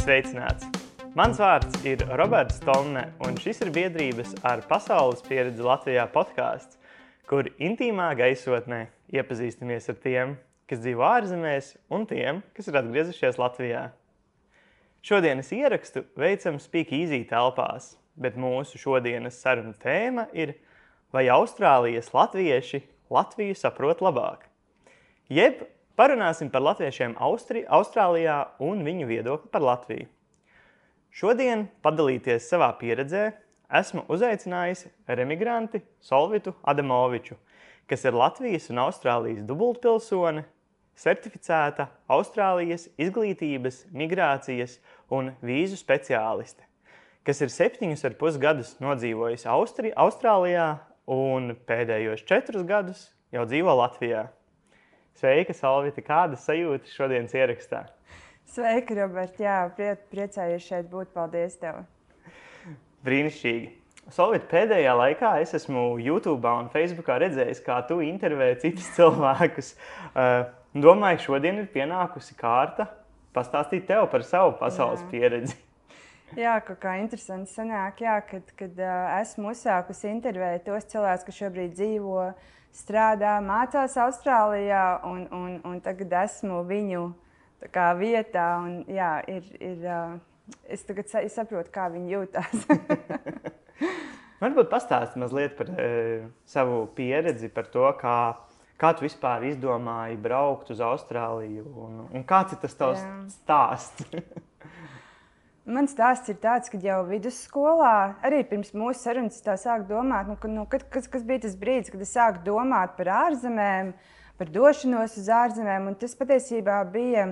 Sveicināts! Mans vārds ir Roberts Tomne, un šis ir biedrības ar pasaules pieredzi Latvijā podkāsts, kur intīmā gaisotnē iepazīstamies ar tiem, kas dzīvo ārzemēs, un tiem, kas ir atgriezušies Latvijā. Šodienas ierakstu veicam Speak Easy telpās, bet mūsu šodienas sarunu tēma ir, vai Austrālijas latvieši Latviju saprot labāk? Jeb Parunāsim par latviešiem Austri, Austrālijā un viņu viedokli par Latviju. Šodien padalīties savā pieredzē esmu uzaicinājis remigranti Solvitu Adamoviču, kas ir Latvijas un Austrālijas dubultpilsone, certificēta Austrālijas izglītības, migrācijas un vīzu speciāliste, kas ir septiņus ar pus gadus nodzīvojis Austri, Austrālijā un pēdējos četrus gadus jau dzīvo Latvijā. Sveika, Salvita! Kādas sajūtas šodienas ierakstā? Sveika, Robert! Jā, prie, priecājos šeit būt. Paldies tev! Brīnišķīgi! Solvit, pēdējā laikā es esmu YouTube un Facebook redzējis, kā tu intervēji citus cilvēkus. Uh, domāju, šodien ir pienākusi kārta pastāstīt tev par savu pasaules jā. pieredzi. Jā, kaut kā interesanti sanāk, jā, kad, kad uh, esmu uzsākusi intervēt tos cilvēkus, kas šobrīd dzīvo uh, strādā, mācās Austrālijā, un, un, un tagad esmu viņu kā, vietā. Un, jā, ir, ir, es tagad saprotu, kā viņi jūtas. Varbūt pastāsti mazliet par e, savu pieredzi, par to, kā, kā tu vispār izdomāji braukt uz Austrāliju un, un kāds ir tas tavs jā. stāsts. Mans stāsts ir tāds, ka jau vidusskolā, arī pirms mūsu sarunas, tā sāku domāt, nu, ka, nu, kad, kas, kas bija tas brīdis, kad es sāku domāt par ārzemēm, par došanos uz ārzemēm. Tas patiesībā bija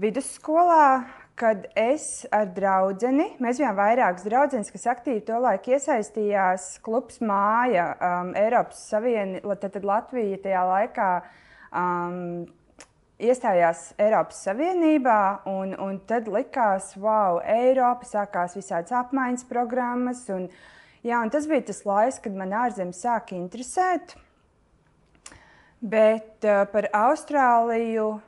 vidusskolā, kad es ar draugu, mēs bijām vairākas draudzenes, kas aktīvi to laiku iesaistījās klubs Māja, um, Eiropas Savienība, tad Latvija tajā laikā. Um, iestājās Eiropas Savienībā, un, un tad likās, wow, Eiropa sākās visādas apmaiņas programmas. Un, jā, un tas bija tas laiks, kad man ārzemes sāka interesēt. Bet uh, par Austrāliju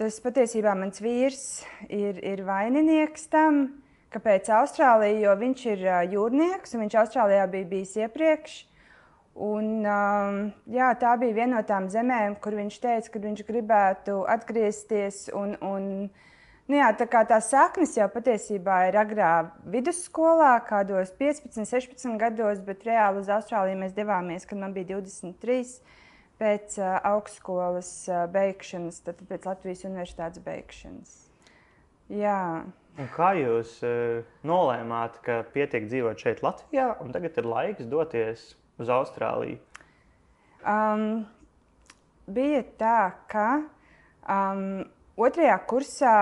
tas patiesībā mans vīrs ir, ir vaininieks tam, kāpēc Austrālija, jo viņš ir uh, jūrnieks un viņš Austrālijā bija bijis iepriekš. Un, um, jā, tā bija viena no tām zemēm, kur viņš teica, ka viņš gribētu atgriezties. Un, un, nu jā, tā kā tās saknes jau patiesībā ir agrā vidusskolā, kādos 15, 16 gados, bet reāli uz Austrāliju mēs devāmies, kad man bija 23 pēc uh, augstskolas uh, beigšanas, tad pēc Latvijas universitātes beigšanas. Jā. Un kā jūs uh, nolēmāt, ka pietiek dzīvot šeit, Latvijā, un tagad ir laiks doties uz Austrāliju? Um, bija tā, ka um, otrajā kursā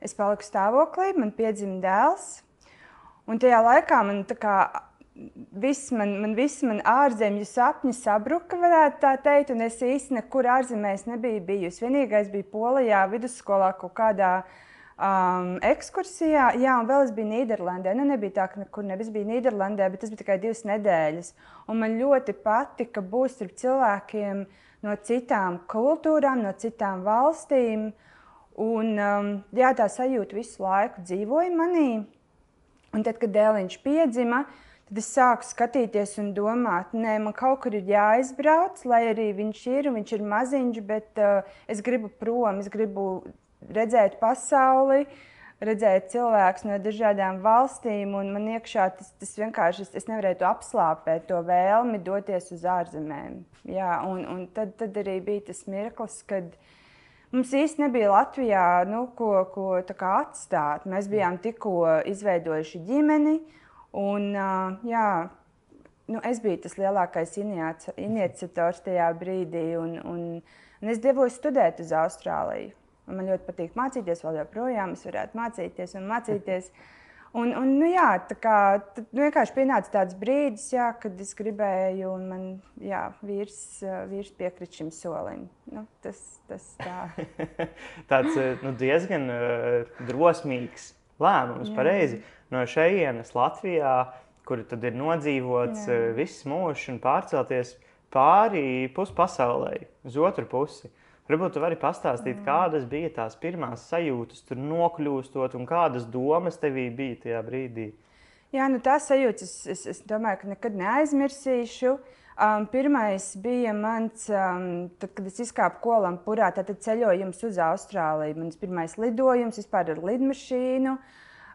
es paliku stāvoklī, man piedzima dēls. Un tajā laikā man kā viss man, man, viss man ārzemju sapņi sabruka, varētu tā teikt, un es īsti nekur ārzemēs nebiju bijusi. Vienīgais bija Polijā, vidusskolā kaut kādā uh, um, ekskursijā. Jā, un vēl es biju Nīderlandē. Nu, nebija tā, ka nekur nebija. Es biju Nīderlandē, bet tas bija tikai divas nedēļas. Un man ļoti patika būt starp cilvēkiem no citām kultūrām, no citām valstīm. Un, um, jā, tā sajūta visu laiku dzīvoja manī. Un tad, kad dēliņš piedzima, tad es sāku skatīties un domāt, nē, man kaut kur ir jāizbrauc, lai arī viņš ir un viņš ir maziņš, bet uh, es gribu prom, es gribu redzēt pasauli, redzēt cilvēkus no dažādām valstīm, man iekšā tas, tas vienkārši es, es nevarēju apslāpēt, to vēlmi doties uz ārzemēm. Jā, un, un tad, tad arī bija tas mirklis, kad mums īstenībā nebija Latvijā nu, ko, ko atstāt. Mēs bijām tikko izveidojuši ģimeni, un jā, nu, es biju tas lielākais iniciators tajā brīdī, un, un, un es devos studēt uz Austrāliju. Man ļoti patīk mācīties, vēl joprojām es varētu mācīties un mācīties. Un, un, nu, jā, tā kā tad, nu, vienkārši pienāca tāds brīdis, jā, kad es gribēju, un man jā, vīrs, vīrs piekrita šim solim. Nu, tas, tas tā. tāds nu, diezgan uh, drosmīgs lēmums, jā. pareizi. No šejienes Latvijā, kur tad ir nodzīvots jā. uh, viss mūžs un pārcelties pāri puspasaulē, uz otru pusi. Varbūt tu vari pastāstīt, kādas bija tās pirmās sajūtas, tur nokļūstot, un kādas domas tevī bija tajā brīdī. Jā, nu tās sajūtas es, es, domāju, ka nekad neaizmirsīšu. Um, pirmais bija mans, um, tad, kad es izkāpu Kolampurā, tad ceļojums uz Austrāliju. Mans pirmais lidojums vispār ar lidmašīnu.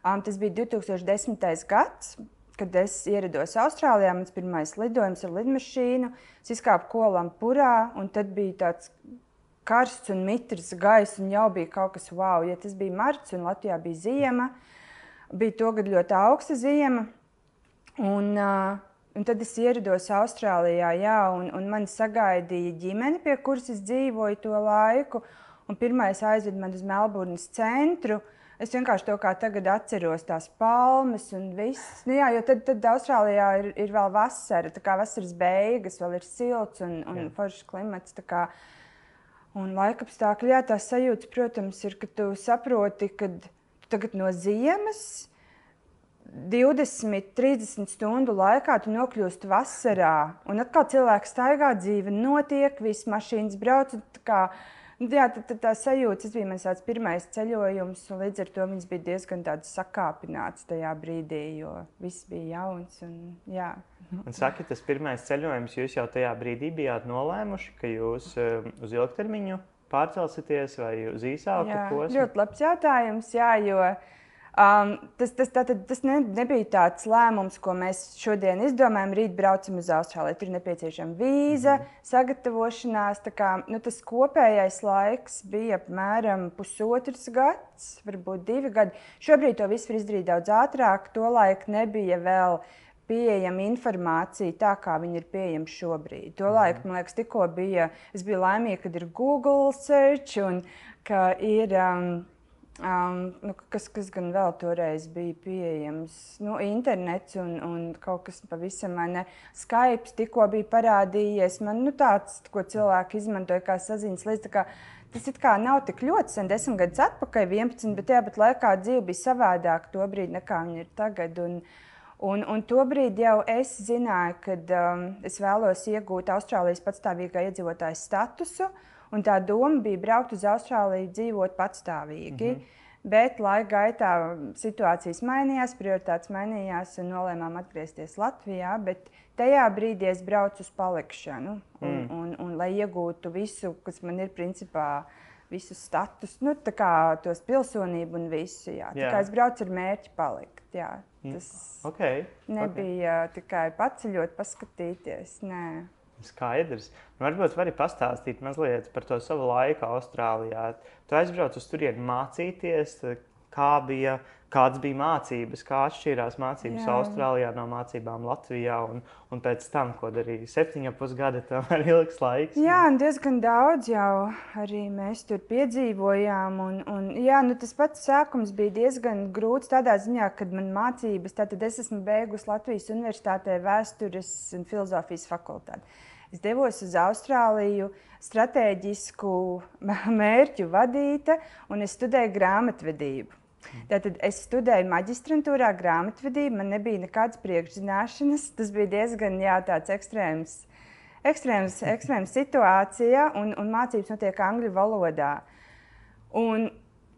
Um, tas bija 2010. gads, kad es ierados Austrālijā. Mans pirmais lidojums ar lidmašīnu. Es izkāpu Kolampurā, un tad bija tāds karsts un mitrs gaiss, un jau bija kaut kas wow. Ja tas bija marts, un Latvijā bija ziema. Mm bija to gadu ļoti augsta zima. Un, uh, un tad es ierados Austrālijā, jā, un, un man sagaidīja ģimene, pie kuras es dzīvoju to laiku. Pirmais aizveda mani uz Melburnas centru. Es vienkārši to kā tagad atceros, tās palmas un viss. Nu, jā, jo tad, tad Austrālijā ir, ir vēl vasara, tā kā vasaras beigas, vēl ir silts un, un foršs klimats. Kā, un laikapstākļi, jā, tās sajūtas, protams, ir, ka tu saproti, ka tagad no ziemas 20, 30 stundu laikā tu nokļūsti vasarā, un atkal cilvēks staigā, dzīve notiek, visas mašīnas brauc. Nu, jā, tā, tā, tā sajūta, tas bija mans pirmais ceļojums, un līdz ar to viņš bija diezgan sakāpināts tajā brīdī, jo viss bija jauns. Un, jā. un saki, tas pirmais ceļojums, jūs jau tajā brīdī bijāt nolēmuši, ka jūs um, uz ilgtermiņu pārcelsieties vai uz īsāku posmu? Ļoti labs jautājums, jā, jo um, tas, tas, tātad, tas ne, nebija tāds lēmums, ko mēs šodien izdomājam. Rīt braucam uz Austrāliju. Tur ir nepieciešama vīza, mm. sagatavošanās. Kā, nu, tas kopējais laiks bija apmēram pusotrs gads, varbūt divi gadi. Šobrīd to visu var izdarīt daudz ātrāk. Tolaik nebija vēl pieejama informācija tā, kā viņa ir pieejama šobrīd. Tolaik, mhm. man liekas, tikko bija, es biju laimīga, kad ir Google search un ka ir. Um, Um, nu, kas, kas gan vēl toreiz bija pieejams? Nu, internets un, un kaut kas pavisam ne. Skype tikko bija parādījies. Man nu, tāds, ko cilvēki izmantoja kā saziņas līdzekli. Tas it kā nav tik ļoti sen, desmit gadus atpakaļ, 11, bet tajā pat laikā dzīve bija savādāka to brīdi, nekā viņa ir tagad. Un, uh, Un, un tobrīd jau es zināju, ka um, es vēlos iegūt Austrālijas patstāvīgā iedzīvotāja statusu. Tā doma bija braukt uz Austrāliju, dzīvot patstāvīgi. Mm -hmm. Bet laika gaitā situācijas mainījās, prioritātes mainījās un nolēmām atgriezties Latvijā. Bet tajā brīdī es braucu uz palikšanu, un, mm. un, un, un lai iegūtu visu, kas man ir principā visu status, nu, kā tos pilsonību un visu. Jā. Jā. Tā kā es braucu ar mērķi palikt. Jā. Mm. Tas okay. nebija okay. tikai paceļot, paskatīties. Nē. Skaidrs. Nu, varbūt vari pastāstīt mazliet par to savu laiku Austrālijā. Tu aizbrauc uz turieni mācīties, kā bija kādas bija mācības, kā atšķīrās mācības Jā. Austrālijā no mācībām Latvijā, un, un pēc tam, ko darīja septiņa pusgada, tam ir ilgs laiks. Jā, un diezgan daudz jau arī mēs tur piedzīvojām. Un, un, jā, nu, tas pats sākums bija diezgan grūts tādā ziņā, kad man mācības, tātad es esmu beigusi Latvijas Universitātē vēstures un filozofijas fakultāti. Es devos uz Austrāliju, stratēģisku mērķu vadīta, un es studēju grāmatvedību. Tātad es studēju maģistrantūrā grāmatvedību, man nebija nekādas priekšzināšanas. Tas bija diezgan jā, ekstrēms, ekstrēms, ekstrēms situācija, un, un mācības notiek angļu valodā. Un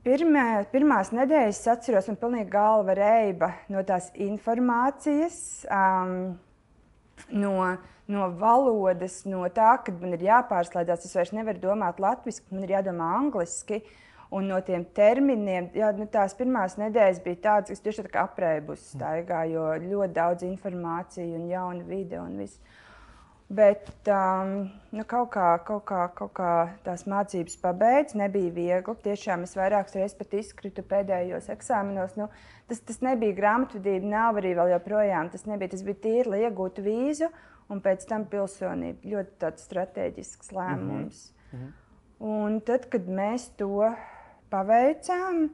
pirmē, pirmās nedēļas es atceros, man pilnīgi galva reiba no tās informācijas, um, no, no valodas, no tā, ka man ir jāpārslēdzas. Es vairs nevaru domāt latviešu, man ir jādomā angliski. Uh, Un no tiem terminiem, jā, nu, tās pirmās nedēļas bija tādas, kas tieši tā kā aprēbus staigā, jo ļoti daudz informācijas un jauna vide un viss. Bet um, nu, kaut, kā, kaut, kā, kaut kā tās mācības pabeigts, nebija viegli. Tiešām es vairākas reizes pat izkritu pēdējos eksāmenos. Nu, tas, tas nebija grāmatvedība, nav arī vēl joprojām. Tas, nebija, tas bija tīri, lai iegūtu vīzu un pēc tam pilsonību. Ļoti tāds strateģisks lēmums. Mm -hmm. Un tad, kad mēs to paveicām.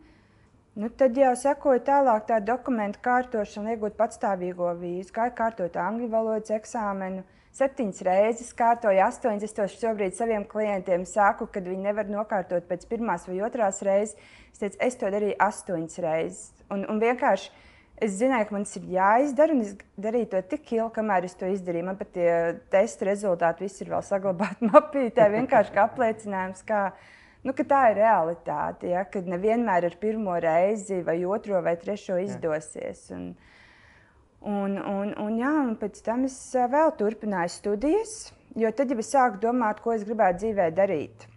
Nu, tad jau sekoja tālāk tā dokumentu kārtošana, iegūt patstāvīgo vīzu, kā kārtot angļu valodas eksāmenu. Septiņas reizes kārtoju, astoņas. Es to šobrīd saviem klientiem saku, kad viņi nevar nokārtot pēc pirmās vai otrās reizes. Es teicu, es to darīju astoņas reizes. Un, un vienkārši es zināju, ka man tas ir jāizdara, un es darīju to tik ilgi, kamēr es to izdarīju. Man pat tie testa rezultāti visi ir vēl saglabāti mapītē, vienkārši kā apliecinājums. Kā, Nu, tā ir realitāte, ja, kad nevienmēr ar pirmo reizi, vai otro, vai trešo izdosies. Un, un, un, un, jā, un pēc tam es vēl turpināju studijas, jo tad jau es sāku domāt, ko es gribētu dzīvē darīt.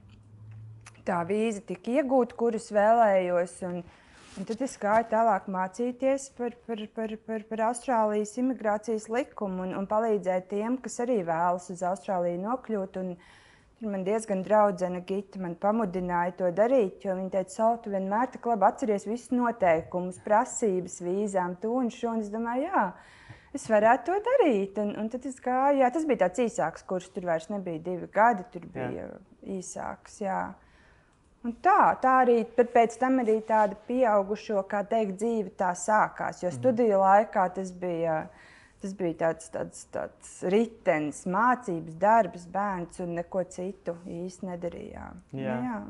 Tā vīza tika iegūta, kuras vēlējos. Un, Un tad es gāju tālāk mācīties par, par, par, par, par Austrālijas imigrācijas likumu un, un palīdzēt tiem, kas arī vēlas uz Austrāliju nokļūt. Un, Tur man diezgan draudzene Gita man pamudināja to darīt, jo viņa teica, Sal, tu vienmēr tā labi atceries visus noteikumus, prasības, vīzām, to un šo. Un es domāju, jā, es varētu to darīt. Un, un tad es gāju, jā, tas bija tāds īsāks kurs, tur vairs nebija divi gadi, tur bija jā. īsāks. Jā. Un tā, tā arī pēc tam arī tāda pieaugušo, kā teikt, dzīve tā sākās. Jo mhm. studiju laikā tas bija, tas bija tāds, tāds, tāds ritenis, mācības, darbs, bērns un neko citu īsti nedarījām. Jā. Nu, jā.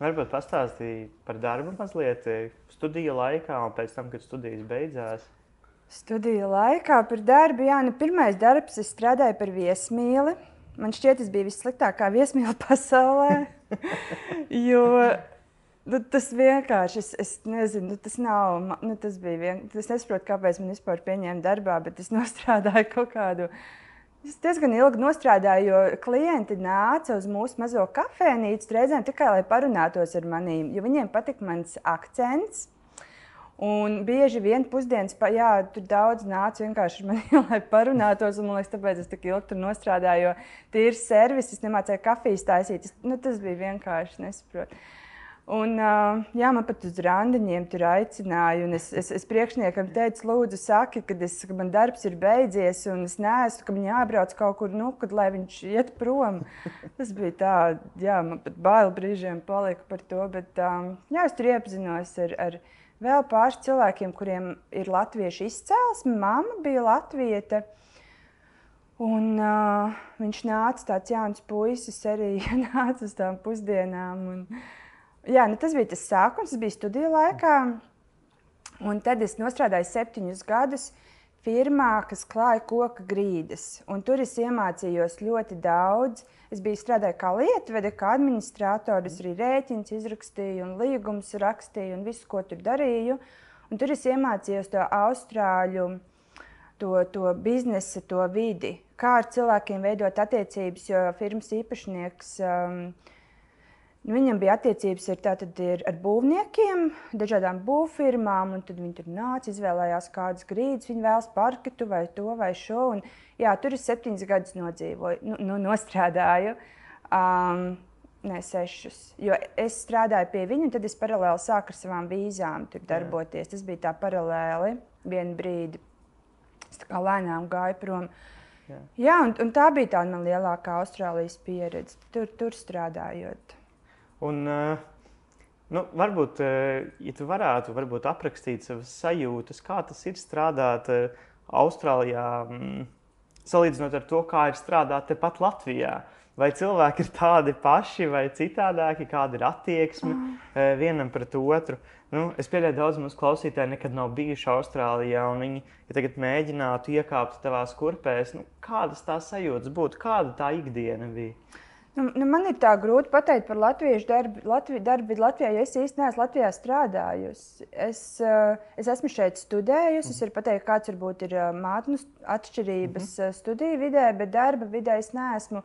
Varbūt pastāstīja par darbu mazliet studiju laikā un pēc tam, kad studijas beidzās. Studiju laikā par darbu, jā, nu, pirmais darbs, es strādāju par viesmīli. Man šķiet, tas bija vissliktākā viesmīla pasaulē. jo nu, tas vienkārši, es, es nezinu, nu, tas nav. Nu, tas bija vienkārši. Es nesaprotu, kāpēc man vispār pieņēma darbā, bet es nostrādāju kaut kādu. Es diezgan ilgi nostrādāju, jo klienti nāca uz mūsu mazo kafejnīcu reizēm tikai lai parunātos ar maniem, jo viņiem patika mans akcents. Un bieži vien pusdienas, jā, tur daudz nāca vienkārši ar mani, lai parunātos. Man liekas, tāpēc es tik ilgi tur nostrādāju, jo tīrs servis, es nemācīju kafijas taisīt. Es, nu, tas bija vienkārši nesaprotu. Un, uh, jā, man pat uz randiņiem tur aicināja. Es, es, es priekšniekam teicu, lūdzu, saki, kad, es, ka man darbs ir beidzies, un es neesmu, ka man jābrauc kaut kur, nu, kad, lai viņš iet prom. Tas bija tā, jā, man pat bail brīžiem palika par to. Bet jā, es tur iepazinos ar. ar vēl pāris cilvēkiem, kuriem ir latviešu izcelsme. Māma bija latvieta. Un, uh, viņš nāca tāds jauns puisis, arī nāca uz tām pusdienām. Un, jā, nu, tas bija tas sākums, tas bija studiju laikā. Un tad es strādāju septiņus gadus firmā, kas klāja koka grīdas. Un tur es iemācījos ļoti daudz. Es biju strādāju kā lietvede, kā administrators, arī rēķins izrakstīju, un līgumus rakstīju, un visu, ko tur darīju. Un tur es iemācījos to austrāļu, to, to biznesa, to vidi, kā ar cilvēkiem veidot attiecības, jo firmas īpašnieks. Um, viņam bija attiecības ar, tātad, ir ar būvniekiem, dažādām būvfirmām, un tad viņi tur nāca, izvēlējās kādas grīdas, viņi vēlas parketu vai to vai šo. Un, jā, tur es septiņus gadus nodzīvoju, nu, nu, nostrādāju. Um, Nē, sešus. Jo es strādāju pie viņa, un tad es paralēli sāku ar savām vīzām darboties. Jā. Tas bija tā paralēli vienu brīdi. Es tā kā lēnām gāju prom. Jā, Jā un, un tā bija tā mana lielākā Austrālijas pieredze. Tur, tur strādājot. Un, eh, nu, varbūt, eh, ja tu varētu varbūt aprakstīt savas sajūtas, kā tas ir strādāt eh, Austrālijā, mm, salīdzinot ar to, kā ir strādāt tepat Latvijā. Vai cilvēki ir tādi paši vai citādāki, kāda ir attieksme mm. vienam pret otru? Nu, es pieļauju, ka daudz mūsu klausītāji nekad nav bijuši Austrālijā, un viņi, ja tagad mēģinātu iekāpt tavās kurpēs, nu, kādas tās sajūtas būtu, kāda tā ikdiena bija? Nu, nu, man ir tā grūti pateikt par latviešu darbu, Latvi, darbu Latvijā, jo es īstenībā neesmu Latvijā strādājusi. Es, uh, es esmu šeit studējusi. Mm. Es varu pateikt, kāds varbūt ir uh, mātņu atšķirības mm -hmm. studiju vidē, bet darba vidē es neesmu.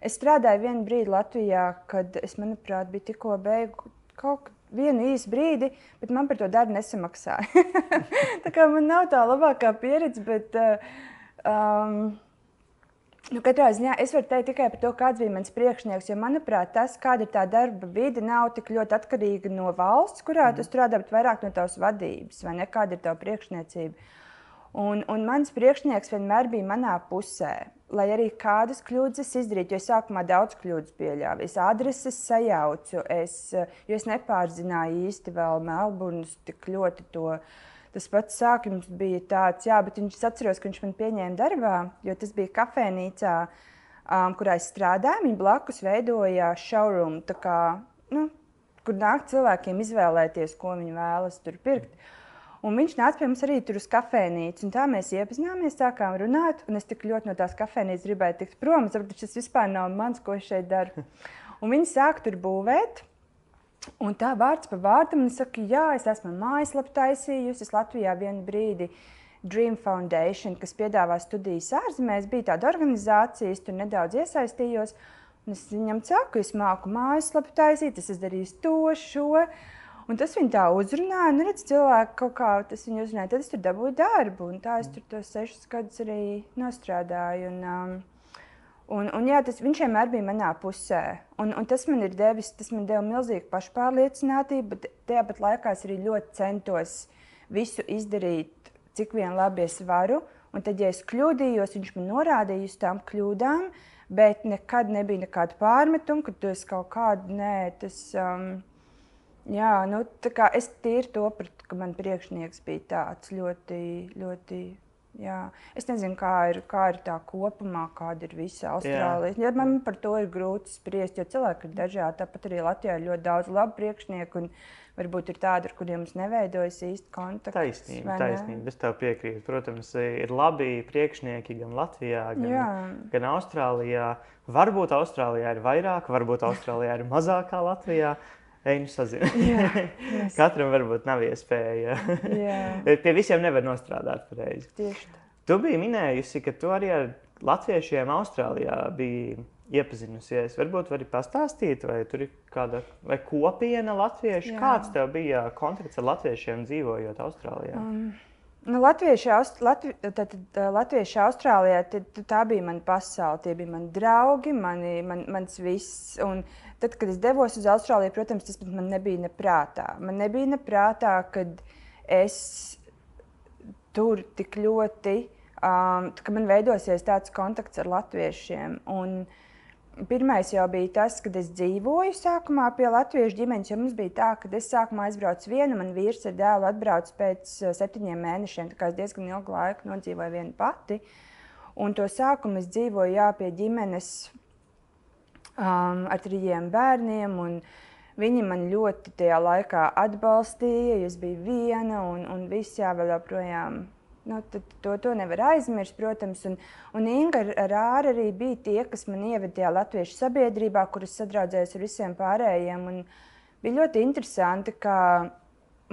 Es strādāju vienu brīdi Latvijā, kad es, manuprāt, biju tikko beigu kaut vienu īsu brīdi, bet man par to darbu nesamaksāja. tā kā man nav tā labākā pieredze, bet. Uh, um, Nu, katrā ziņā es varu teikt tikai par to, kāds bija mans priekšnieks. Jo, manuprāt, tas, kāda ir tā darba vide, nav tik ļoti atkarīga no valsts, kurā mm. tu strādā, bet vairāk no tavas vadības, vai ne, kāda ir tava priekšniecība. Un, un mans priekšnieks vienmēr bija manā pusē, lai arī kādas kļūdas izdarītu. Jo es sākumā daudz kļūdas pieļāvu. Es adreses sajaucu, es, jo es nepārzināju īsti vēl Melburnas tik ļoti to Tas pats sākums bija tāds, jā, bet viņš atceros, ka viņš man pieņēma darbā, jo tas bija kafejnīcā, um, kurā es strādāju. Viņa blakus veidoja showroom, kā, nu, kur nāk cilvēkiem izvēlēties, ko viņi vēlas tur pirkt. Un viņš nāca pie mums arī tur uz kafejnīcu. Tā mēs iepazināmies, sākām runāt. Es tik ļoti no tās kafejnīcas gribēju tikt prom. Es saprotu, tas vispār nav mans, ko es šeit daru. Un viņi sāk tur būvēt. Un tā vārds pa vārdam, un es saku, jā, es esmu mājaslapu taisījusi. Es Latvijā vienu brīdi Dream Foundation, kas piedāvā studijas ārzemēs, bija tāda organizācija, es tur nedaudz iesaistījos. Es viņam saku, es māku mājaslapu taisīt, es darīju to, šo. Un tas viņa tā uzrunāja, un redz, cilvēki kaut kā tas viņu uzrunāja. Tad es tur dabūju darbu, un tā es tur tos sešus gadus arī nostrādāju. Un, um, un, un jā, tas, viņš vienmēr bija manā pusē. Un, un tas man ir devis, tas man deva milzīgu pašpārliecinātību, bet tajā pat laikā es arī ļoti centos visu izdarīt, cik vien labi es varu. Un tad, ja es kļūdījos, viņš man norādīja uz tām kļūdām. Bet nekad nebija nekāda pārmetuma, ka tu esi kaut kāda, nē, tas. Um, jā, nu, es tīri to sapratu, ka man priekšnieks bija tāds ļoti, ļoti. Jā. Es nezinu, kā ir, kā ir tā kopumā, kāda ir visa Austrālija. Ja man par to ir grūti spriest, jo cilvēki ir dažādi. Tāpat arī Latvijā ir ļoti daudz labu priekšnieku. Un, varbūt ir tādi, ar kuriem mums neveidojas īsti kontakts. Taisnība, taisnība. Es tev piekrītu. Protams, ir labi priekšnieki gan Latvijā, gan, Jā. gan Austrālijā. Varbūt Austrālijā ir vairāk, varbūt Austrālijā ir mazāk kā Latvijā. Ej, nu sazināties. Katram varbūt nav iespēja. Pie visiem nevar nostrādāt pareizi. Tieši tā. Tu biji minējusi, ka tu arī ar latviešiem Austrālijā biji iepazinusies. Varbūt vari pastāstīt, vai tur ir kāda vai kopiena latviešu. Jā. Kāds tev bija kontakts ar latviešiem dzīvojot Austrālijā? Um. Nu, Latvieši, Aust Latvi tad, Latvieši Austrālijā tad, tā bija mana pasaule. Tie bija mani draugi, mani, man, mans viss. Un tad, kad es devos uz Austrāliju, protams, tas man nebija neprātā. Man nebija neprātā, kad es tur tik ļoti, um, ka man veidosies tāds kontakts ar latviešiem. Un, uh, Pirmais jau bija tas, kad es dzīvoju sākumā pie latviešu ģimenes. Mums bija tā, ka es sākumā aizbraucu viena, man vīrs ar dēlu atbrauc pēc uh, septiņiem mēnešiem. Tā kā es diezgan ilgu laiku nodzīvoju viena pati. Un to sākumu es dzīvoju jā, pie ģimenes um, ar trījiem bērniem. Viņi man ļoti tajā laikā atbalstīja, jo es biju viena un, un viss jā, vēl joprojām Nu, to, to nevar aizmirst, protams. Un, un Inga ar Āru arī bija tie, kas man ieveda tajā latviešu sabiedrībā, kuras sadraudzējos ar visiem pārējiem. Un bija ļoti interesanti, ka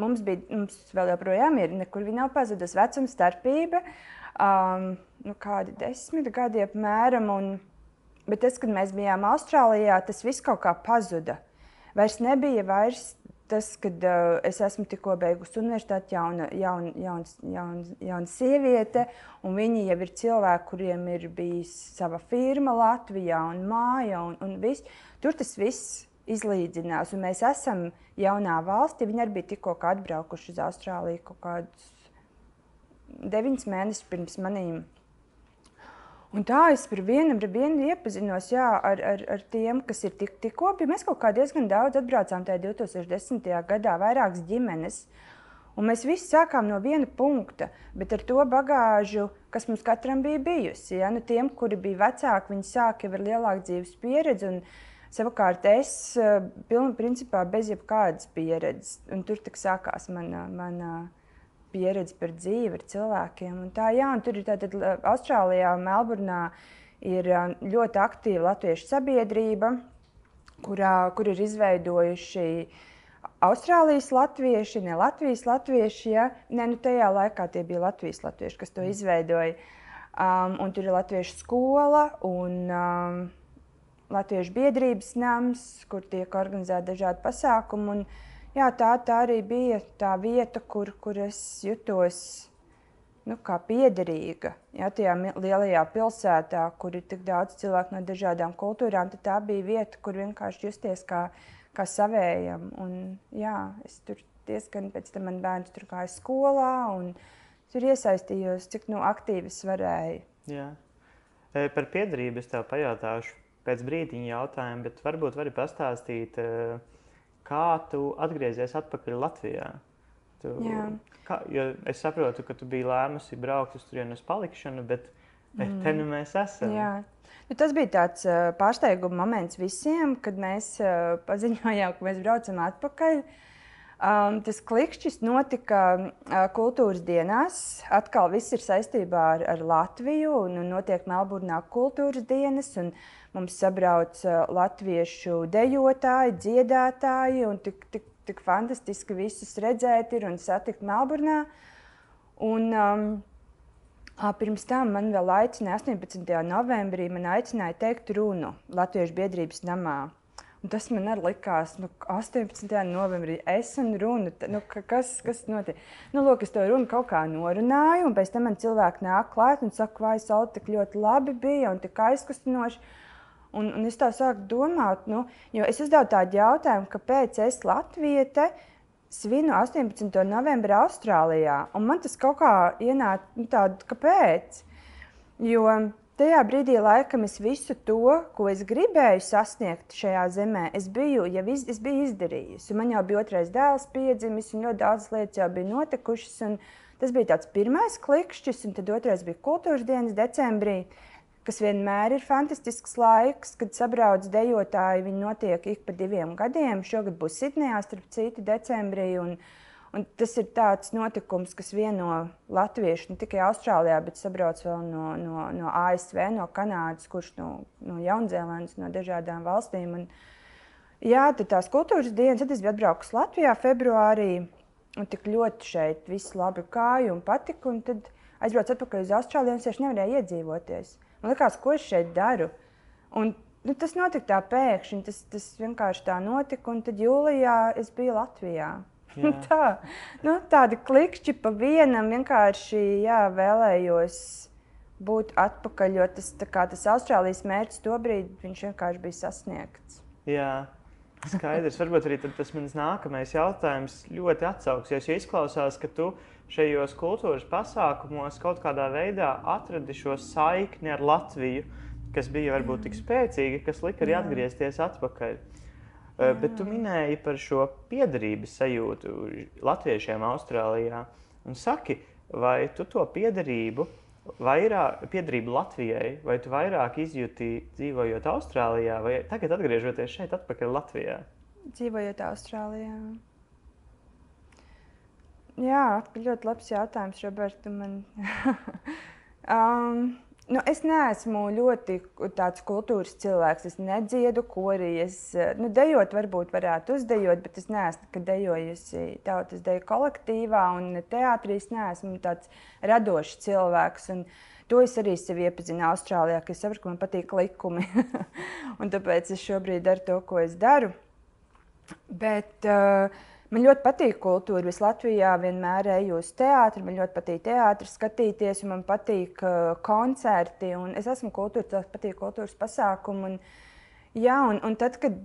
mums, bija, mums vēl joprojām ir, nekur viņa nav pazudusi vecuma starpība. Um, nu, kādi desmit gadi apmēram. Un, bet tas, kad mēs bijām Austrālijā, tas viss kaut kā pazuda. Vairs nebija vairs tas, ka uh, es esmu tikko beigusi universitāti, jauna, jauna, jauns, jauna, jauna sieviete, un viņi jau ir cilvēki, kuriem ir bijis sava firma Latvijā un māja un, un viss. Tur tas viss izlīdzinās, un mēs esam jaunā valstī. Viņi arī bija tikko atbraukuši uz Austrāliju kaut kādus deviņus mēnešus pirms maniem Un tā es par vienu vienu iepazinos jā, ar, ar, ar tiem, kas ir tik, tikko bija. Mēs kaut kā diezgan daudz atbraucām tajā 2010. gadā, vairākas ģimenes. Un mēs visi sākām no viena punkta, bet ar to bagāžu, kas mums katram bija bijusi. Ja? Nu, tiem, kuri bija vecāki, viņi sāka ar lielāku dzīves pieredzi. Un, Savukārt es eh, pilnībā bez jebkādas pieredzes, un tur sākās mana, mana pieredzi par dzīvi ar cilvēkiem. Un tā, jā, un tur ir tātad Austrālijā, Melburnā ir ļoti aktīva latviešu sabiedrība, kurā, kur ir izveidojuši Austrālijas latvieši, ne Latvijas latvieši. Ja? Ne, nu tajā laikā tie bija Latvijas latvieši, kas to izveidoja. Um, un tur ir latviešu skola un um, latviešu biedrības nams, kur tiek organizēti dažādi pasākumi. Un, jā, tā, tā arī bija tā vieta, kur, kur es jutos nu, kā piederīga. Jā, tajā lielajā pilsētā, kur ir tik daudz cilvēku no dažādām kultūrām, tā bija vieta, kur vienkārši justies kā, kā savējam. Un, jā, es tur diezgan pēc tam man bērns tur gāja skolā un tur iesaistījos, cik nu, aktīvi es varēju. Jā. E, par piedarību es tev pajautāšu pēc brīdiņa jautājumu, bet varbūt vari pastāstīt. Uh, kā tu atgriezies atpakaļ Latvijā? Tu, kā, es saprotu, ka tu biji lēmusi braukt uz turienes palikšanu, bet mm. te nu mēs esam. Jā. Nu, tas bija tāds uh, pārsteiguma moments visiem, kad mēs uh, paziņojām, ka mēs braucam atpakaļ. Um, tas klikšķis notika uh, kultūras dienās. Atkal viss ir saistībā ar, ar Latviju. Un, un notiek Melburnā kultūras dienas. Mums sabrauc uh, latviešu dejotāji, dziedātāji. Tik, tik, tik fantastiski visus redzēt ir un satikt Melburnā. Un, um, Pirms tam man vēl aicināja 18. novembrī, man aicināja teikt runu Latviešu biedrības namā. Un tas man arī likās, nu, 18. novembrī es un runa, nu, kas, kas notiek. Nu, lūk, es to runu kaut kā norunāju, un pēc tam man cilvēki nāk klāt un saka, vai saule tik ļoti labi bija un tik aizkustinoši. Un, un es tā sāku domāt, nu, jo es uzdevu tādu jautājumu, kāpēc es Latvijai svinu 18. novembrī Austrālijā. Un man tas kaut kā ienāca nu, tādu, kāpēc. Jo tajā brīdī, laikam, es visu to, ko es gribēju sasniegt šajā zemē, es biju, jau iz, es biju izdarījusi. Man jau bija otrais dēls piedzimis, un ļoti daudz lietas jau bija notikušas. Tas bija tāds pirmais klikšķis, un tad otrais bija kultūras dienas decembrī, kas vienmēr ir fantastisks laiks, kad sabrauc dejotāji. Viņi notiek ik pa diviem gadiem. Šogad būs Sidnejā, starp citu, decembrī. Un, Un tas ir tāds notikums, kas vieno latviešu ne tikai Austrālijā, bet sabrauc vēl no, no, no ASV, no Kanādas, kurš no, no Jaunzēlandes, no dažādām valstīm. Un, jā, tad tās kultūras dienas, tad es biju atbraucis Latvijā februārī. Un tik ļoti šeit viss labi kāju un patika. Un tad aizbraucu atpakaļ uz Austrāliju, un es vienkārši nevarēju iedzīvoties. Man liekas, ko es šeit daru. Un, nu, tas notika tā pēkšņi, tas, tas vienkārši tā notika. Un tad jūlijā es biju Latvijā. Tā, nu, tādi klikšķi pa vienam vienkārši jā, vēlējos būt atpakaļ, jo tas, kā, tas Austrālijas mērķis tobrīd vienkārši bija sasniegts. Jā. Skaidrs, varbūt arī tas mans nākamais jautājums ļoti atsauksies. Jo izklausās, ka tu šajos kultūras pasākumos kaut kādā veidā atradi šo saikni ar Latviju, kas bija varbūt tik spēcīga, kas lika arī atgriezties atpakaļ. Jā. Eh, bet tu minēji par šo piederības sajūtu latviešiem Austrālijā. Un saki, vai tu to piederību, vairāk, piederību Latvijai, vai tu vairāk izjūti dzīvojot Austrālijā, vai tagad atgriežoties šeit, atpakaļ Latvijā? Dzīvojot Austrālijā. Jā, ļoti labs jautājums, Roberta. Man... um, Nu, es neesmu ļoti tāds kultūras cilvēks. Es nedziedu korī. Es nu, dejot, varbūt varētu uzdejot, bet es neesmu dejojusi tautas deju kolektīvā un teātrī. Es neesmu tāds radošs cilvēks. Un to es arī sev iepazinu Austrālijā, ka es saprotu, ka man patīk likumi. tāpēc es šobrīd daru to, ko es daru. Bet, uh, Man ļoti patīk kultūra. Es Latvijā vienmēr eju uz teātri, man ļoti patīk teātris, skatīties, man patīk uh, koncerti. Es esmu kultūra, tas patīk kultūras pasākumi. Un, jā, un, un tad, kad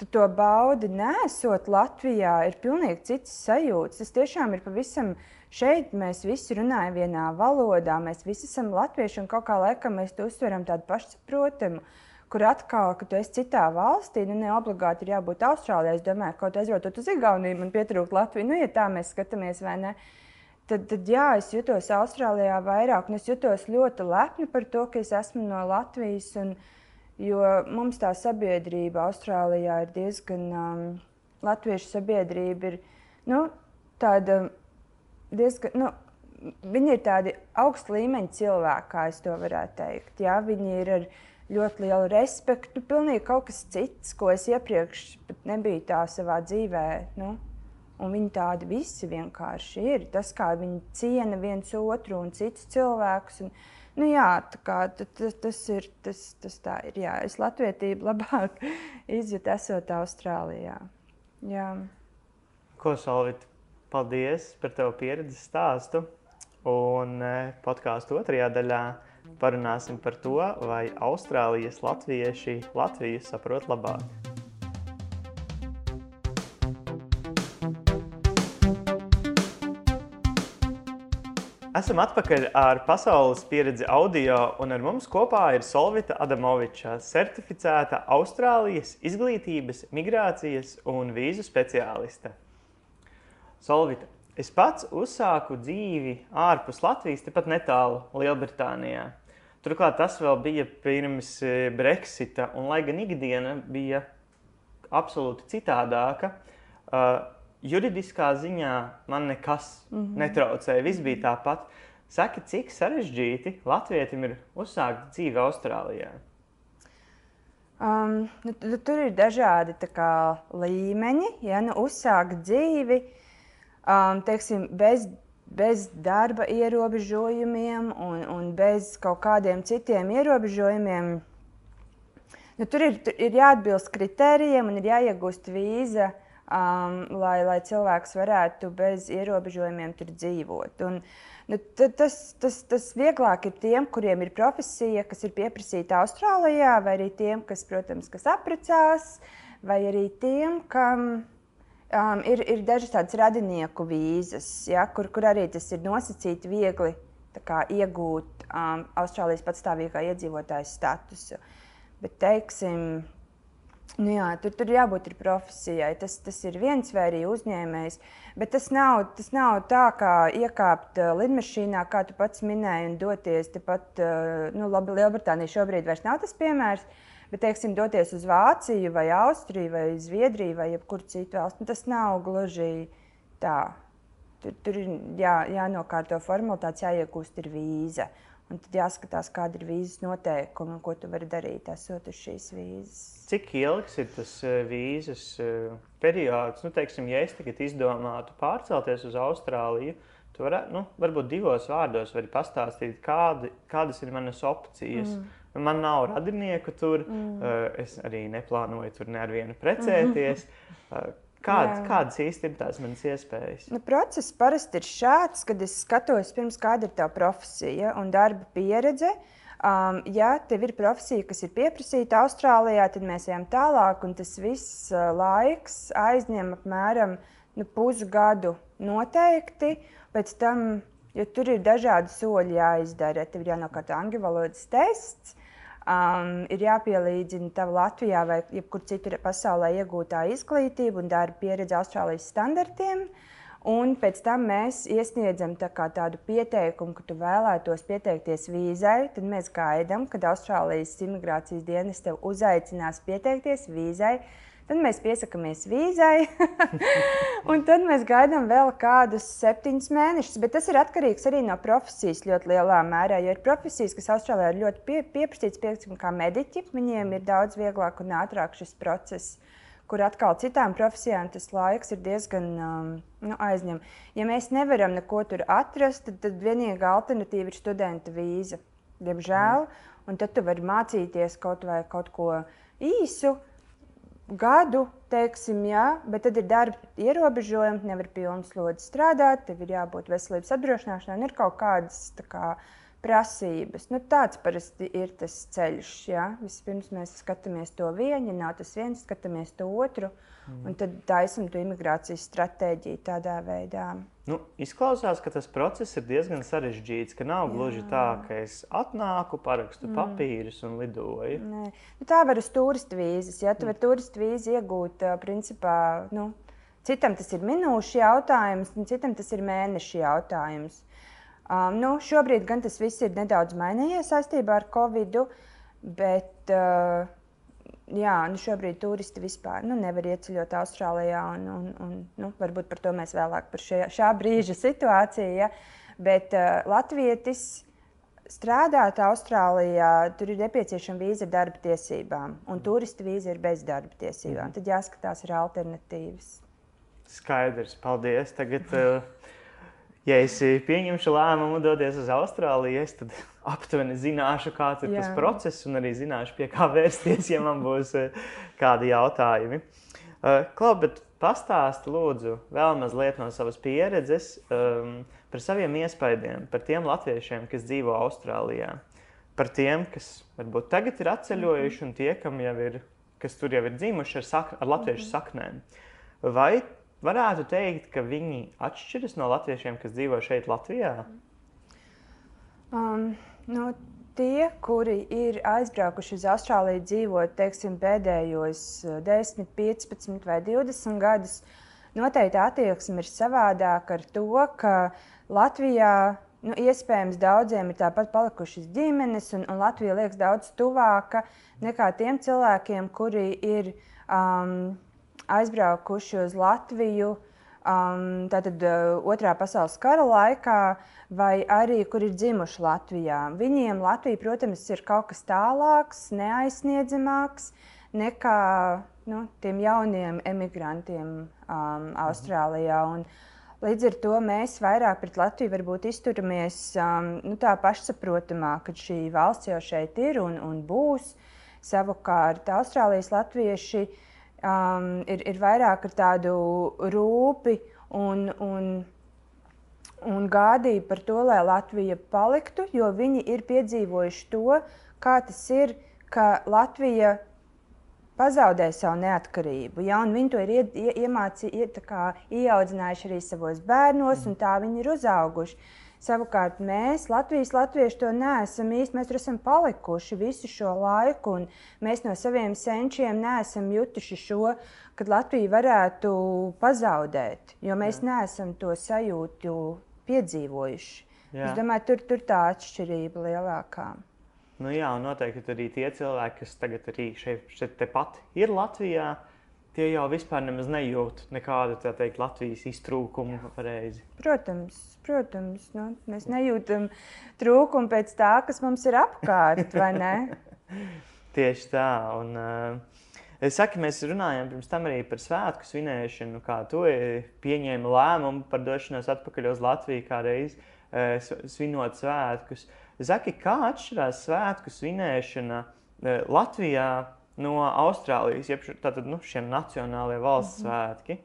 tu to baudi, nesot Latvijā, ir pilnīgi cits sajūta. Tas tiešām ir pavisam šeit. Mēs visi runājam vienā valodā, mēs visi esam latvieši un kaut kā laikam mēs to uztveram tādu pašsaprotamu kur atkal, ka tu esi citā valstī, nu ne obligāti ir jābūt Austrālijā. Es domāju, ka kaut aizrotot uz Igauniju, man pietrūkt Latviju. Nu, ja tā mēs skatāmies, vai ne? Tad, tad jā, es jutos Austrālijā vairāk, un es jutos ļoti lepni par to, ka es esmu no Latvijas. Un, jo mums tā sabiedrība Austrālijā ir diezgan, um, latviešu sabiedrība ir nu, tāda diezgan. Nu, Viņi ir tādi augsta līmeņa cilvēki, kā es to varētu teikt. Jā, viņi ir ar ļoti lielu respektu. Pilnīgi kaut kas cits, ko es iepriekš nebiju tā savā dzīvē. Nu, Un viņi tādi visi vienkārši ir. Tas, kā viņi ciena viens otru un citus cilvēkus. Un, nu, jā, kā, tas, tas ir. Tas, tas tā ir jā. Es latvietību labāk izjūtu, esot Austrālijā. Jā. Ko, Solvit, paldies par tavu pieredzi stāstu. Un eh, podkāstu otrajā daļā Parunāsim par to, vai Austrālijas latvieši Latviju saprot labāk. Esam atpakaļ ar pasaules pieredzi audio, un ar mums kopā ir Solvita Adamoviča, certificēta Austrālijas izglītības, migrācijas un vīzu speciāliste. Solvita, Es pats uzsāku dzīvi ārpus Latvijas, tepat netālu Lielbritānijā. Turklāt tas vēl bija pirms e, Brexita, un lai gan ikdiena bija absolūti citādāka, juridiskā ziņā man nekas mm -hmm. netraucēja. Viss bija tāpat. Saki, cik sarežģīti Latvijam ir uzsākt dzīvi Austrālijā? Um, nu, tur ir dažādi kā, līmeņi. Ja nu uzsākt dzīvi um, teiksim, bez, bez darba ierobežojumiem un, un bez kaut kādiem citiem ierobežojumiem, nu, tur, ir, tur ir jāatbilst kritērijiem un ir jāiegūst vīza um, lai, lai cilvēks varētu bez ierobežojumiem tur dzīvot. Un, nu, tas, tas, tas vieglāk ir tiem, kuriem ir profesija, kas ir pieprasīta Austrālijā, vai arī tiem, kas, protams, kas apprecās, vai arī tiem, kam um, ir, ir dažas tādas radinieku vīzas, ja, kur, kur arī tas ir nosacīti viegli kā, iegūt um, Austrālijas patstāvīgā iedzīvotāja statusu. Bet, teiksim, Nu jā, tur, tur jābūt profesijai. Tas, tas ir viens vai arī uzņēmējs. Bet tas nav, tas nav tā, kā iekāpt uh, lidmašīnā, kā tu pats minēji, un doties tepat, uh, nu, labi, Lielbritānija šobrīd vairs nav tas piemērs. Bet, teiksim, doties uz Vāciju, vai Austriju, vai Zviedriju, vai jebkuru citu valsti, nu, tas nav gluži tā. Tur, tur ir jā, jānokārto formalitātes, jāiegūst ir vīza. Un tad jāskatās, kāda ir vīzas noteikumi un ko tu vari darīt, esot uz šīs vīzas. Cik ilgs ir tas uh, vīzas uh, periods? Nu, teiksim, ja es tagad izdomātu pārcelties uz Austrāliju, tu varētu, nu, varbūt divos vārdos vari pastāstīt, kādi, kādas ir manas opcijas. Mm. Man nav radinieku tur, mm. uh, es arī neplānoju tur nevienu precēties. Mm. Kād, kādas īsti ir tās manas iespējas? Nu, process parasti ir šāds, kad es skatos, pirms, kāda ir tā profesija un darba pieredze. Um, ja tev ir profesija, kas ir pieprasīta Austrālijā, tad mēs ejam tālāk, un tas viss uh, laiks aizņem apmēram nu, pusgadu noteikti. Pēc tam, jo tur ir dažādi soļi jāizdara, tev ir jānokārto angļu valodas tests um, ir jāpielīdzina tava Latvijā vai jebkur citur pasaulē iegūtā izglītība un darba pieredze Austrālijas standartiem. Un pēc tam mēs iesniedzam tā tādu pieteikumu, ka tu vēlētos pieteikties vīzai. Tad mēs gaidām, kad Austrālijas imigrācijas dienas tev uzaicinās pieteikties vīzai. Tad mēs piesakāmies vīzai, un tad mēs gaidām vēl kādus septiņus mēnešus. Bet tas ir atkarīgs arī no profesijas ļoti lielā mērā. Jo ir profesijas, kas Austrālijā ir ļoti pie, pieprasītas, piemēram, kā mediķi. Viņiem ir daudz vieglāk un ātrāk šis process kur atkal citām profesijām tas laiks ir diezgan um, nu, aizņem. Ja mēs nevaram neko tur atrast, tad, tad vienīgā alternatīva ir studenta vīza. Diemžēl, mm. un tad tu vari mācīties kaut vai kaut ko īsu gadu, teiksim, jā, bet tad ir darba ierobežojumi, nevar pilnu slodzi strādāt, tev ir jābūt veselības apdrošināšanai, un ir kaut kādas kā, prasības. Nu, tāds parasti ir tas ceļš. Jā. Vispirms mēs skatāmies to vienu, ja nav tas viens, skatāmies to otru, mm. un tad taisam to imigrācijas stratēģiju tādā veidā. Nu, izklausās, ka tas process ir diezgan sarežģīts, ka nav Jā. gluži tā, ka es atnāku, parakstu mm. papīrus un lidoju. Nē. Nu, tā var uz turistu vīzes. Ja tu mm. vari turistu vīzi iegūt, principā, nu, citam tas ir minūšu jautājums, un citam tas ir mēnešu jautājums. Um, nu, šobrīd gan tas viss ir nedaudz mainījies saistībā ar Covid, bet uh, jā, nu šobrīd turisti vispār nu, nevar ieceļot Austrālijā. Un, un, un, nu, varbūt par to mēs vēlāk par šie, šā brīža situāciju. Ja? Bet uh, Latvijas strādāt Austrālijā, tur ir nepieciešama vīza ar darba tiesībām, un turistu vīza ir bez darba tiesībām. Mm. Tad jāskatās, ir alternatīvas. Skaidrs, paldies. Tagad, uh, ja es pieņemšu lēmumu doties uz Austrāliju, es tad aptuveni zināšu, kāds ir Jā. tas process, un arī zināšu, pie kā vērsties, ja man būs eh, kādi jautājumi. Uh, Klau, bet pastāsti lūdzu vēl mazliet no savas pieredzes um, par saviem iespaidiem, par tiem latviešiem, kas dzīvo Austrālijā, par tiem, kas varbūt tagad ir atceļojuši, un tie, kam jau ir, kas tur jau ir dzimuši ar, sak ar latviešu saknēm. Vai varētu teikt, ka viņi atšķiras no latviešiem, kas dzīvo šeit, Latvijā? Um, nu, tie, kuri ir aizbraukuši uz Austrāliju dzīvot teiksim, pēdējos 10, 15 vai 20 gadus, noteikti attieksme ir savādāka ar to, ka Latvijā nu, iespējams daudziem ir tāpat palikušas ģimenes, un, un Latvija liekas daudz tuvāka nekā tiem cilvēkiem, kuri ir um, aizbraukuši uz Latviju um, tātad uh, otrā pasaules kara laikā, vai arī kur ir dzimuši Latvijā. Viņiem Latvija, protams, ir kaut kas tālāks, neaizsniedzamāks nekā nu, tiem jauniem emigrantiem um, Austrālijā. Un, Līdz ar to mēs vairāk pret Latviju varbūt izturamies um, nu, tā pašsaprotamāk, ka šī valsts jau šeit ir un, un būs. Savukārt Austrālijas latvieši um, ir, ir vairāk ar tādu rūpi un, un, un gādību par to, lai Latvija paliktu, jo viņi ir piedzīvojuši to, kā tas ir, ka Latvija pazaudē savu neatkarību. Ja, viņi to ir ie, ie, iemācī, ie, kā, ieaudzinājuši arī savos bērnos, un tā viņi ir uzauguši. Savukārt mēs, Latvijas latvieši, to neesam īsti. Mēs tur esam palikuši visu šo laiku, un mēs no saviem senčiem neesam jutuši šo, kad Latvija varētu pazaudēt, jo mēs Jā. neesam to sajūtu piedzīvojuši. Jā. Es domāju, tur, tur tā atšķirība lielākā. Nu jā, un noteikti arī tie cilvēki, kas tagad arī šeit, šeit tepat ir Latvijā, uh, tie jau vispār nejūt nekādu teikt, Latvijas iztrūkumu. Pareizi. Protams, protams nu, mēs nejūtam trūkumu pēc tā, kas mums ir apkārt? Tieši tā. Un, uh, es saku, mēs runājām pirms tam arī par svētku svinēšanu, kā tu pieņēmi lēmumu par došanos atpakaļ uz Latviju kādreiz uh, svinot svētkus. Zaki, kā atšķirās svētku svinēšana uh, Latvijā? No Austrālijas, jeb tātad, nu, šie nacionālie valsts mm -hmm. svētki?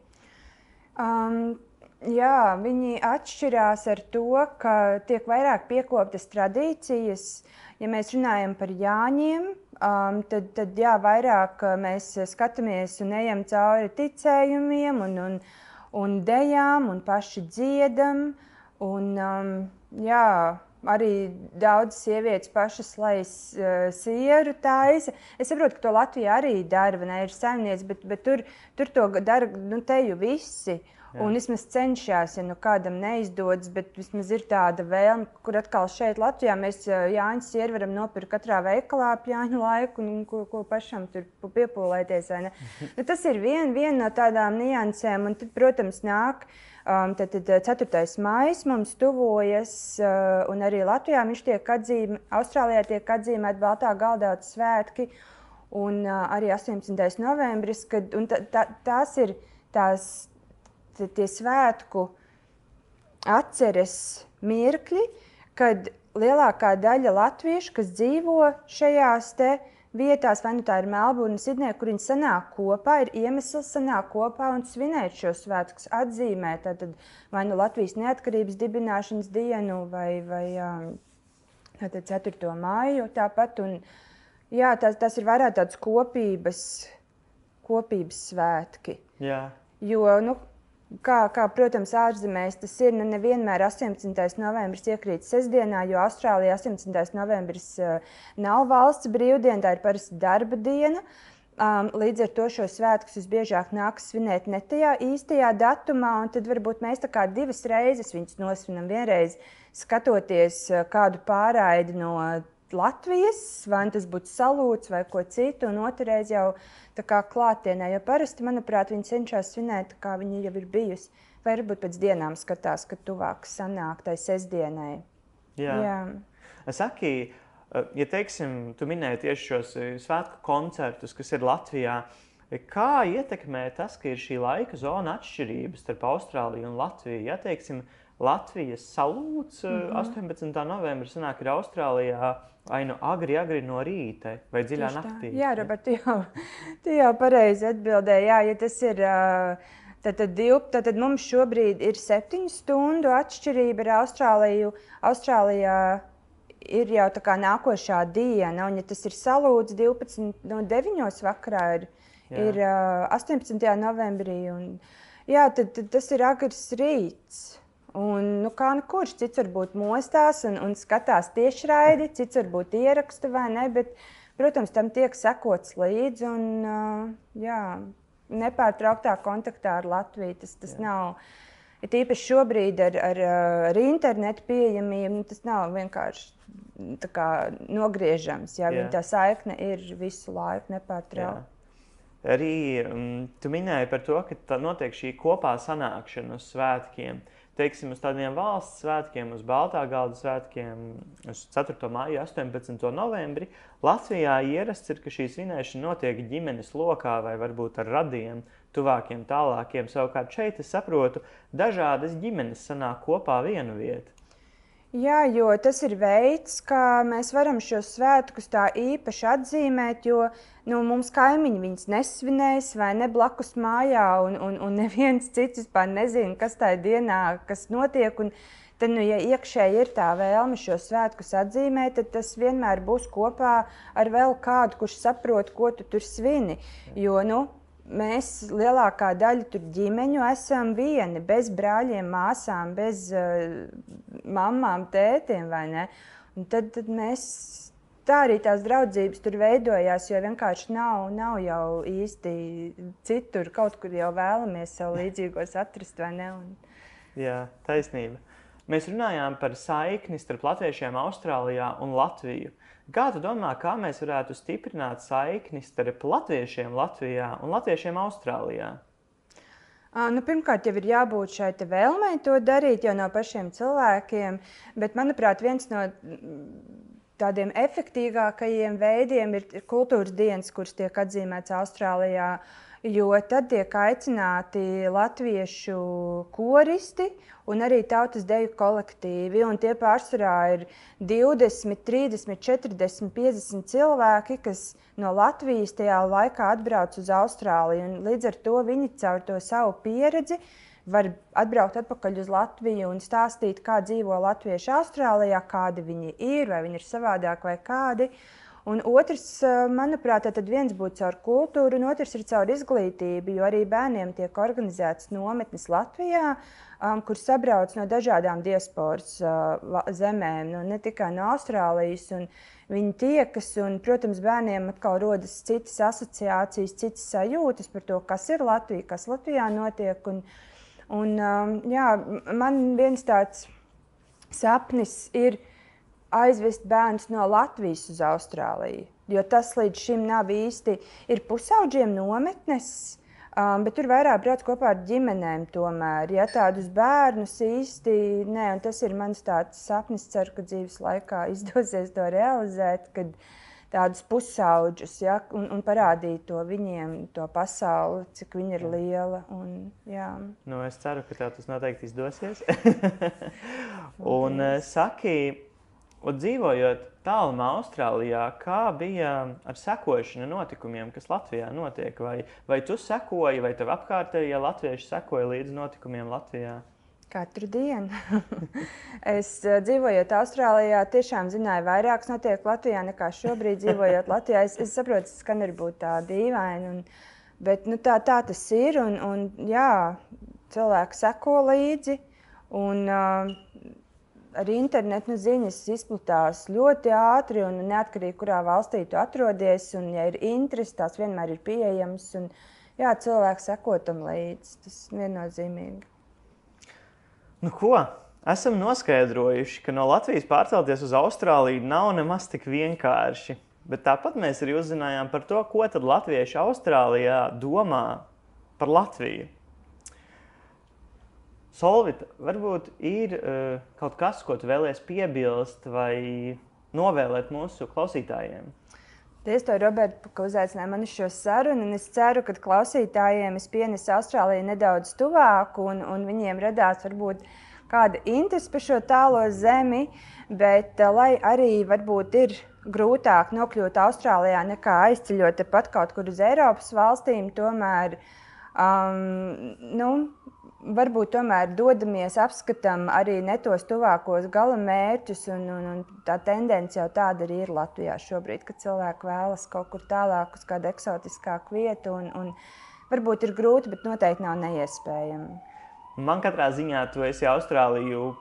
Um, jā, viņi atšķirās ar to, ka tiek vairāk piekoptas tradīcijas. Ja mēs runājam par Jāņiem, um, tad, tad jā, vairāk mēs skatāmies un ejam cauri ticējumiem un, un, un dejām un paši dziedam. Un, um, jā, Arī daudz sievietes pašas lejas uh, sieru taisa. Es saprotu, ka to Latvijā arī dara, ne ir saimniece, bet, bet tur, tur to dara nu, teju visi. Jā. Un vismaz cenšas, ja nu kādam neizdodas, bet vismaz ir tāda vēlme, kur atkal šeit Latvijā mēs Jāņa sieru varam nopirkt katrā veikalā ap Jāņa laiku, un ko, ko pašam tur piepūlēties. nu, tas ir viena vien no tādām niansēm, un tad, protams, nāk. Uh, tad, tad 4. maija mums tuvojas, uh, un arī Latvijā viņš tiek atzīmēts, Austrālijā tiek atzīmēta Baltā galdauta svētki, un uh, arī 18. novembris, kad ta, ta, tās ir tās, tie svētku atceres mirkļi, kad lielākā daļa latviešu, kas dzīvo šajās te, uh, vietās, vai nu tā ir Melburna, Sidnē, kur viņi sanāk kopā, ir iemesls sanākt kopā un svinēt šo svētkus, atzīmēt tad, vai nu Latvijas neatkarības dibināšanas dienu vai, vai tātad 4. māju tāpat. Un, jā, tas, tas ir vairāk tāds kopības, kopības svētki. Jā. Jo, nu, Kā, kā, protams, ārzemēs tas ir nu, nevienmēr 18. novembris iekrīt sestdienā, jo Austrālijā 18. novembris uh, nav valsts brīvdiena, tā ir parasti darba diena. Um, līdz ar to šo svētkus visbiežāk nākas svinēt ne tajā īstajā datumā, un tad varbūt mēs tā kā divas reizes viņus nosvinam. Vienreiz skatoties uh, kādu pārraidi no Latvijas, vai tas būtu salūts vai ko citu, un otrreiz jau kā klātienē. Jo parasti, manuprāt, viņi cenšas svinēt, kā viņi jau ir bijusi. Vai varbūt pēc dienām skatās, ka tuvāk sanāk tai sestdienai. Jā. Jā. Saki, ja teiksim, tu minēji tieši šos eh, svētku koncertus, kas ir Latvijā. Kā ietekmē tas, ka ir šī laika zona atšķirības starp Austrāliju un Latviju? Ja teiksim, Latvijas salūts mm -hmm. 18. novembrī sanāk ir Austrālijā vai nu agri, agri no rīta vai dziļā Tieši naktī. Tā. Jā, Robert, tu jau, tu jau pareizi atbildēji. Jā, ja tas ir. Tad, tad, div, tad, tad mums šobrīd ir septiņu stundu atšķirība ar Austrāliju. Austrālijā ir jau tā kā nākošā diena, un ja tas ir salūts 12 no 9 vakarā, ir, jā. ir uh, 18. novembrī. Un, jā, tad, tad tas ir agrs rīts. Un, nu, kā nu kurš cits varbūt mostās un, un skatās tiešraidi, cits varbūt ieraksta vai ne. Bet, protams, tam tiek sekots līdzi un uh, jā, nepārtrauktā kontaktā ar Latviju. Tas, tas jā. nav. Ir īpaši šobrīd ar, ar, ar internetu pieejamību, nu, tas nav vienkārši kā, nogriežams. Jā, jā. Tā saikne ir visu laiku nepārtraukta. Arī um, tu minēji par to, ka notiek šī kopā sanākšana uz svētkiem. Teiksim, uz tādiem valsts svētkiem, uz Baltā galda svētkiem, uz 4. māju, 18. novembri. Latvijā ierasts ir, ka šī svinēšana notiek ģimenes lokā vai varbūt ar radiem, tuvākiem, tālākiem. Savukārt šeit es saprotu, dažādas ģimenes sanāk kopā vienu vietu. Jā, jo tas ir veids, kā mēs varam šos svētkus tā īpaši atzīmēt, jo nu, mums kaimiņi viņus nesvinēs vai ne blakus mājā, un, un, un neviens cits vispār nezina, kas tajā dienā kas notiek. Un tad, nu, ja iekšēji ir tā vēlme šo svētkus atzīmēt, tad tas vienmēr būs kopā ar vēl kādu, kurš saprot, ko tu tur svini. Jo, nu, mēs lielākā daļa tur ģimeņu esam vieni, bez brāļiem, māsām, bez uh, mamām, tētiem. Tad, tad mēs tā arī tās draudzības tur veidojās, jo vienkārši nav, nav jau īsti citur, kaut kur jau vēlamies sev līdzīgos atrast, vai ne? Un... Jā, taisnība. Mēs runājām par saikni starp latviešiem Austrālijā un Latviju. Kā tu domā, kā mēs varētu stiprināt saikni starp latviešiem Latvijā un latviešiem Austrālijā? Nu, pirmkārt, jau ir jābūt šai vēlmei to darīt jau no pašiem cilvēkiem, bet, manuprāt, viens no tādiem efektīvākajiem veidiem ir kultūras dienas, kuras tiek atzīmētas Austrālijā. Uh, jo tad tiek aicināti latviešu koristi un arī tautas deju kolektīvi. Tie pārsvarā ir 20, 30, 40, 50 cilvēki, kas no Latvijas tajā laikā atbrauc uz Austrāliju. Līdz ar to viņi caur to savu pieredzi var atbraukt atpakaļ uz Latviju un stāstīt, kā dzīvo latvieši Austrālijā, kādi viņi ir, vai viņi ir savādāki vai kādi. Uh, Un otrs, manuprāt, tad viens būtu caur kultūru, un otrs ir caur izglītību, jo arī bērniem tiek organizētas nometnes Latvijā, um, kur sabrauc no dažādām diasporas uh, zemēm, nu, ne tikai no Austrālijas. Viņi tiekas, un, protams, bērniem atkal rodas citas asociācijas, citas sajūtas par to, kas ir Latvija, kas Latvijā notiek. Un, un, um, jā, man viens tāds sapnis ir aizvest bērnus no Latvijas uz Austrāliju. Jo tas līdz šim nav īsti ir pusauģiem nometnes, um, bet tur vairāk brauc kopā ar ģimenēm. Tomēr, ja tādus bērnus īsti nē, un tas ir mans sapnis, ceru, ka dzīves laikā izdosies to realizēt. Kad, Tādus pusauģus, ja, un, un parādīt to viņiem, to pasauli, cik viņa ir liela. Un, jā. nu, es ceru, ka tev tas noteikti izdosies. un, uh, saki, Un dzīvojot tālumā, Austrālijā, kā bija ar sekošanu notikumiem, kas Latvijā notiek? Vai, vai tu sekoji, vai tev apkārtējie latvieši sekoja līdz notikumiem Latvijā? Katru dienu. es eh, dzīvojot Austrālijā, tiešām zināju, vairāk notiek Latvijā nekā šobrīd dzīvojot Latvijā. Es, es saprotu, ka skan varbūt tā dīvaini, un, bet nu, tā, tā tas ir. Un, un, jā, cilvēki seko līdzi. Un, uh, arī internetu nu, ziņas izplatās ļoti ātri un neatkarīgi, kurā valstī tu atrodies. Un, ja ir interesi, tās vienmēr ir pieejamas. Un, jā, cilvēks seko tam līdzi. Tas ir viennozīmīgi. Nu, ko? Esam noskaidrojuši, ka no Latvijas pārcelties uz Austrāliju nav nemaz tik vienkārši. Bet tāpat mēs arī uzzinājām par to, ko Latvieši Austrālijā domā par Latviju. Solvita, varbūt ir uh, kaut kas, ko tu vēlēsies piebilst vai novēlēt mūsu klausītājiem? Paldies, Roberta, ka uzaicināji mani šo sarunu. Es ceru, ka klausītājiem es pienesu Austrāliju nedaudz tuvāk, un, un viņiem radās varbūt kāda interese par šo tālo zemi. Bet, uh, lai arī varbūt ir grūtāk nokļūt Austrālijā nekā aizceļot tepat kaut kur uz Eiropas valstīm, tomēr um, nu, varbūt tomēr dodamies, apskatām arī ne tos tuvākos gala mērķus. Un, un, un tā tendence jau tāda arī ir Latvijā šobrīd, ka cilvēki vēlas kaut kur tālāk uz kādu eksotiskāku vietu. Un, un varbūt ir grūti, bet noteikti nav neiespējami. Man katrā ziņā tu esi Austrāliju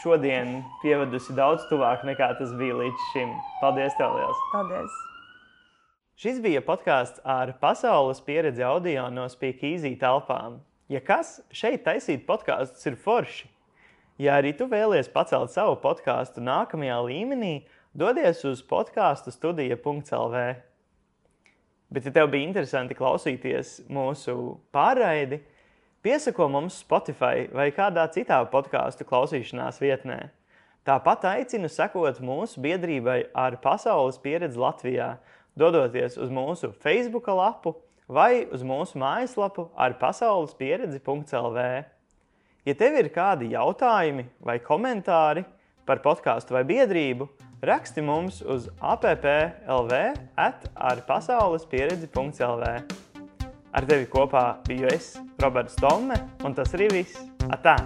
šodien pievedusi daudz tuvāk nekā tas bija līdz šim. Paldies, tev liels! Paldies! Šis bija podkāsts ar pasaules pieredzi audio no Speakeasy telpām. Ja kas šeit taisīt podkāstus ir forši, ja arī tu vēlies pacelt savu podkāstu nākamajā līmenī, dodies uz podkāstu studija.clv. Bet, ja tev bija interesanti klausīties mūsu pārraidi, piesako mums Spotify vai kādā citā podkāstu klausīšanās vietnē. Tāpat aicinu sekot mūsu biedrībai ar pasaules pieredzi Latvijā, dodoties uz mūsu Facebook lapu vai uz mūsu mājaslapu ar pasaules pieredzi.lv. Ja tev ir kādi jautājumi vai komentāri par podkāstu vai biedrību, Raksti mums uz applv ar pasaules pieredzi.lv. Ar tevi kopā biju es, Roberts Tomme, un tas arī viss. Atā!